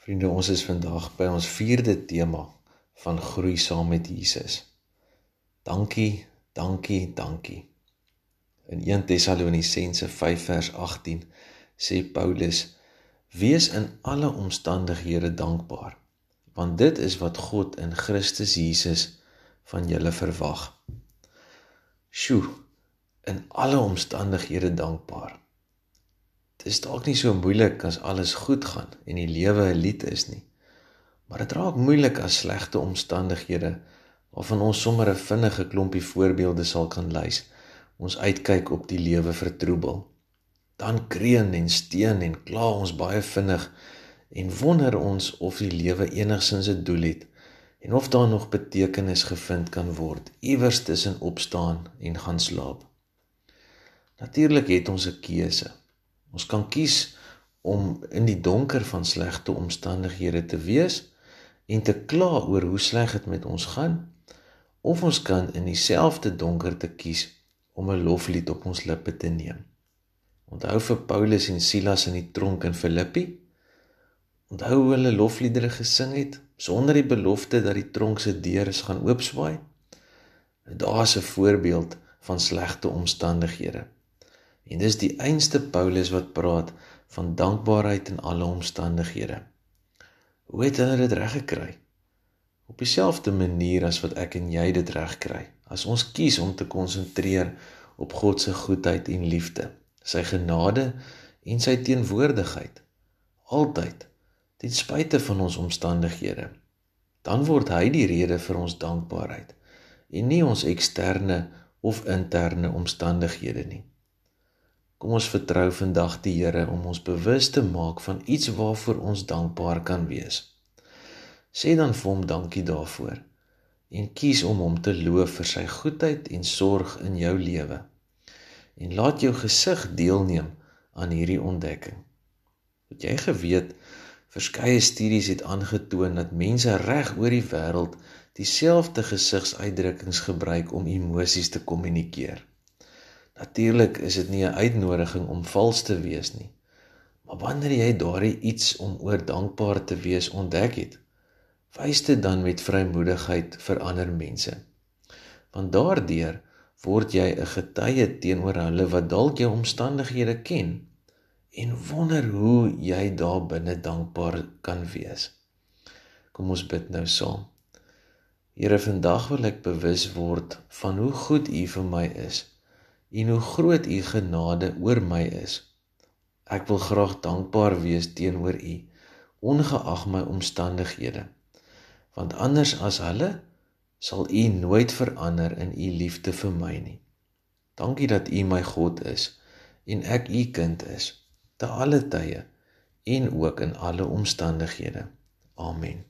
Vriende, ons is vandag by ons 4de tema van groei saam met Jesus. Dankie, dankie, dankie. In 1 Tessalonisense 5 vers 18 sê Paulus: Wees in alle omstandighede dankbaar, want dit is wat God in Christus Jesus van julle verwag. Sjoe, in alle omstandighede dankbaar. Is dalk nie so moeilik as alles goed gaan en die lewe 'n lied is nie. Maar dit raak moeilik as slegte omstandighede waarvan ons sommer 'n vinnige klompie voorbeelde sal kan lys. Ons uitkyk op die lewe vertroebel. Dan kreun en steen en kla ons baie vinnig en wonder ons of die lewe enigsins 'n doel het en of daar nog betekenis gevind kan word iewers tussen opstaan en gaan slaap. Natuurlik het ons 'n keuse. Ons kan kies om in die donker van slegte omstandighede te wees en te kla oor hoe sleg dit met ons gaan of ons kan in dieselfde donker te kies om 'n loflied op ons lippe te neem. Onthou vir Paulus en Silas in die tronk in Filippi? Onthou hoe hulle lofliedere gesing het sonder die belofte dat die tronk se deure gaan oopswaai? Daar's 'n voorbeeld van slegte omstandighede. En dis die einste Paulus wat praat van dankbaarheid in alle omstandighede. Hoe het hulle dit reg gekry? Op dieselfde manier as wat ek en jy dit reg kry. As ons kies om te konsentreer op God se goedheid en liefde, sy genade en sy teenwoordigheid altyd ten spyte van ons omstandighede, dan word hy die rede vir ons dankbaarheid en nie ons eksterne of interne omstandighede nie. Kom ons vertrou vandag die Here om ons bewus te maak van iets waarvoor ons dankbaar kan wees. Sê dan vir hom dankie daarvoor en kies om hom te loof vir sy goedheid en sorg in jou lewe. En laat jou gesig deelneem aan hierdie ontdekking. Het jy geweet verskeie studies het aangetoon dat mense reg oor die wêreld dieselfde gesigsuitdrukkings gebruik om emosies te kommunikeer? Natuurlik is dit nie 'n uitnodiging om vals te wees nie. Maar wanneer jy daardie iets om oor dankbaar te wees ontdek het, wys dit dan met vrymoedigheid vir ander mense. Want daardeur word jy 'n getuie teenoor hulle wat dalk jou omstandighede ken en wonder hoe jy daar binne dankbaar kan wees. Kom ons bid nou saam. Here, vandag wil ek bewus word van hoe goed U vir my is en hoe groot u genade oor my is. Ek wil graag dankbaar wees teenoor u, ongeag my omstandighede. Want anders as hulle sal u nooit verander in u liefde vir my nie. Dankie dat u my God is en ek u kind is te alle tye en ook in alle omstandighede. Amen.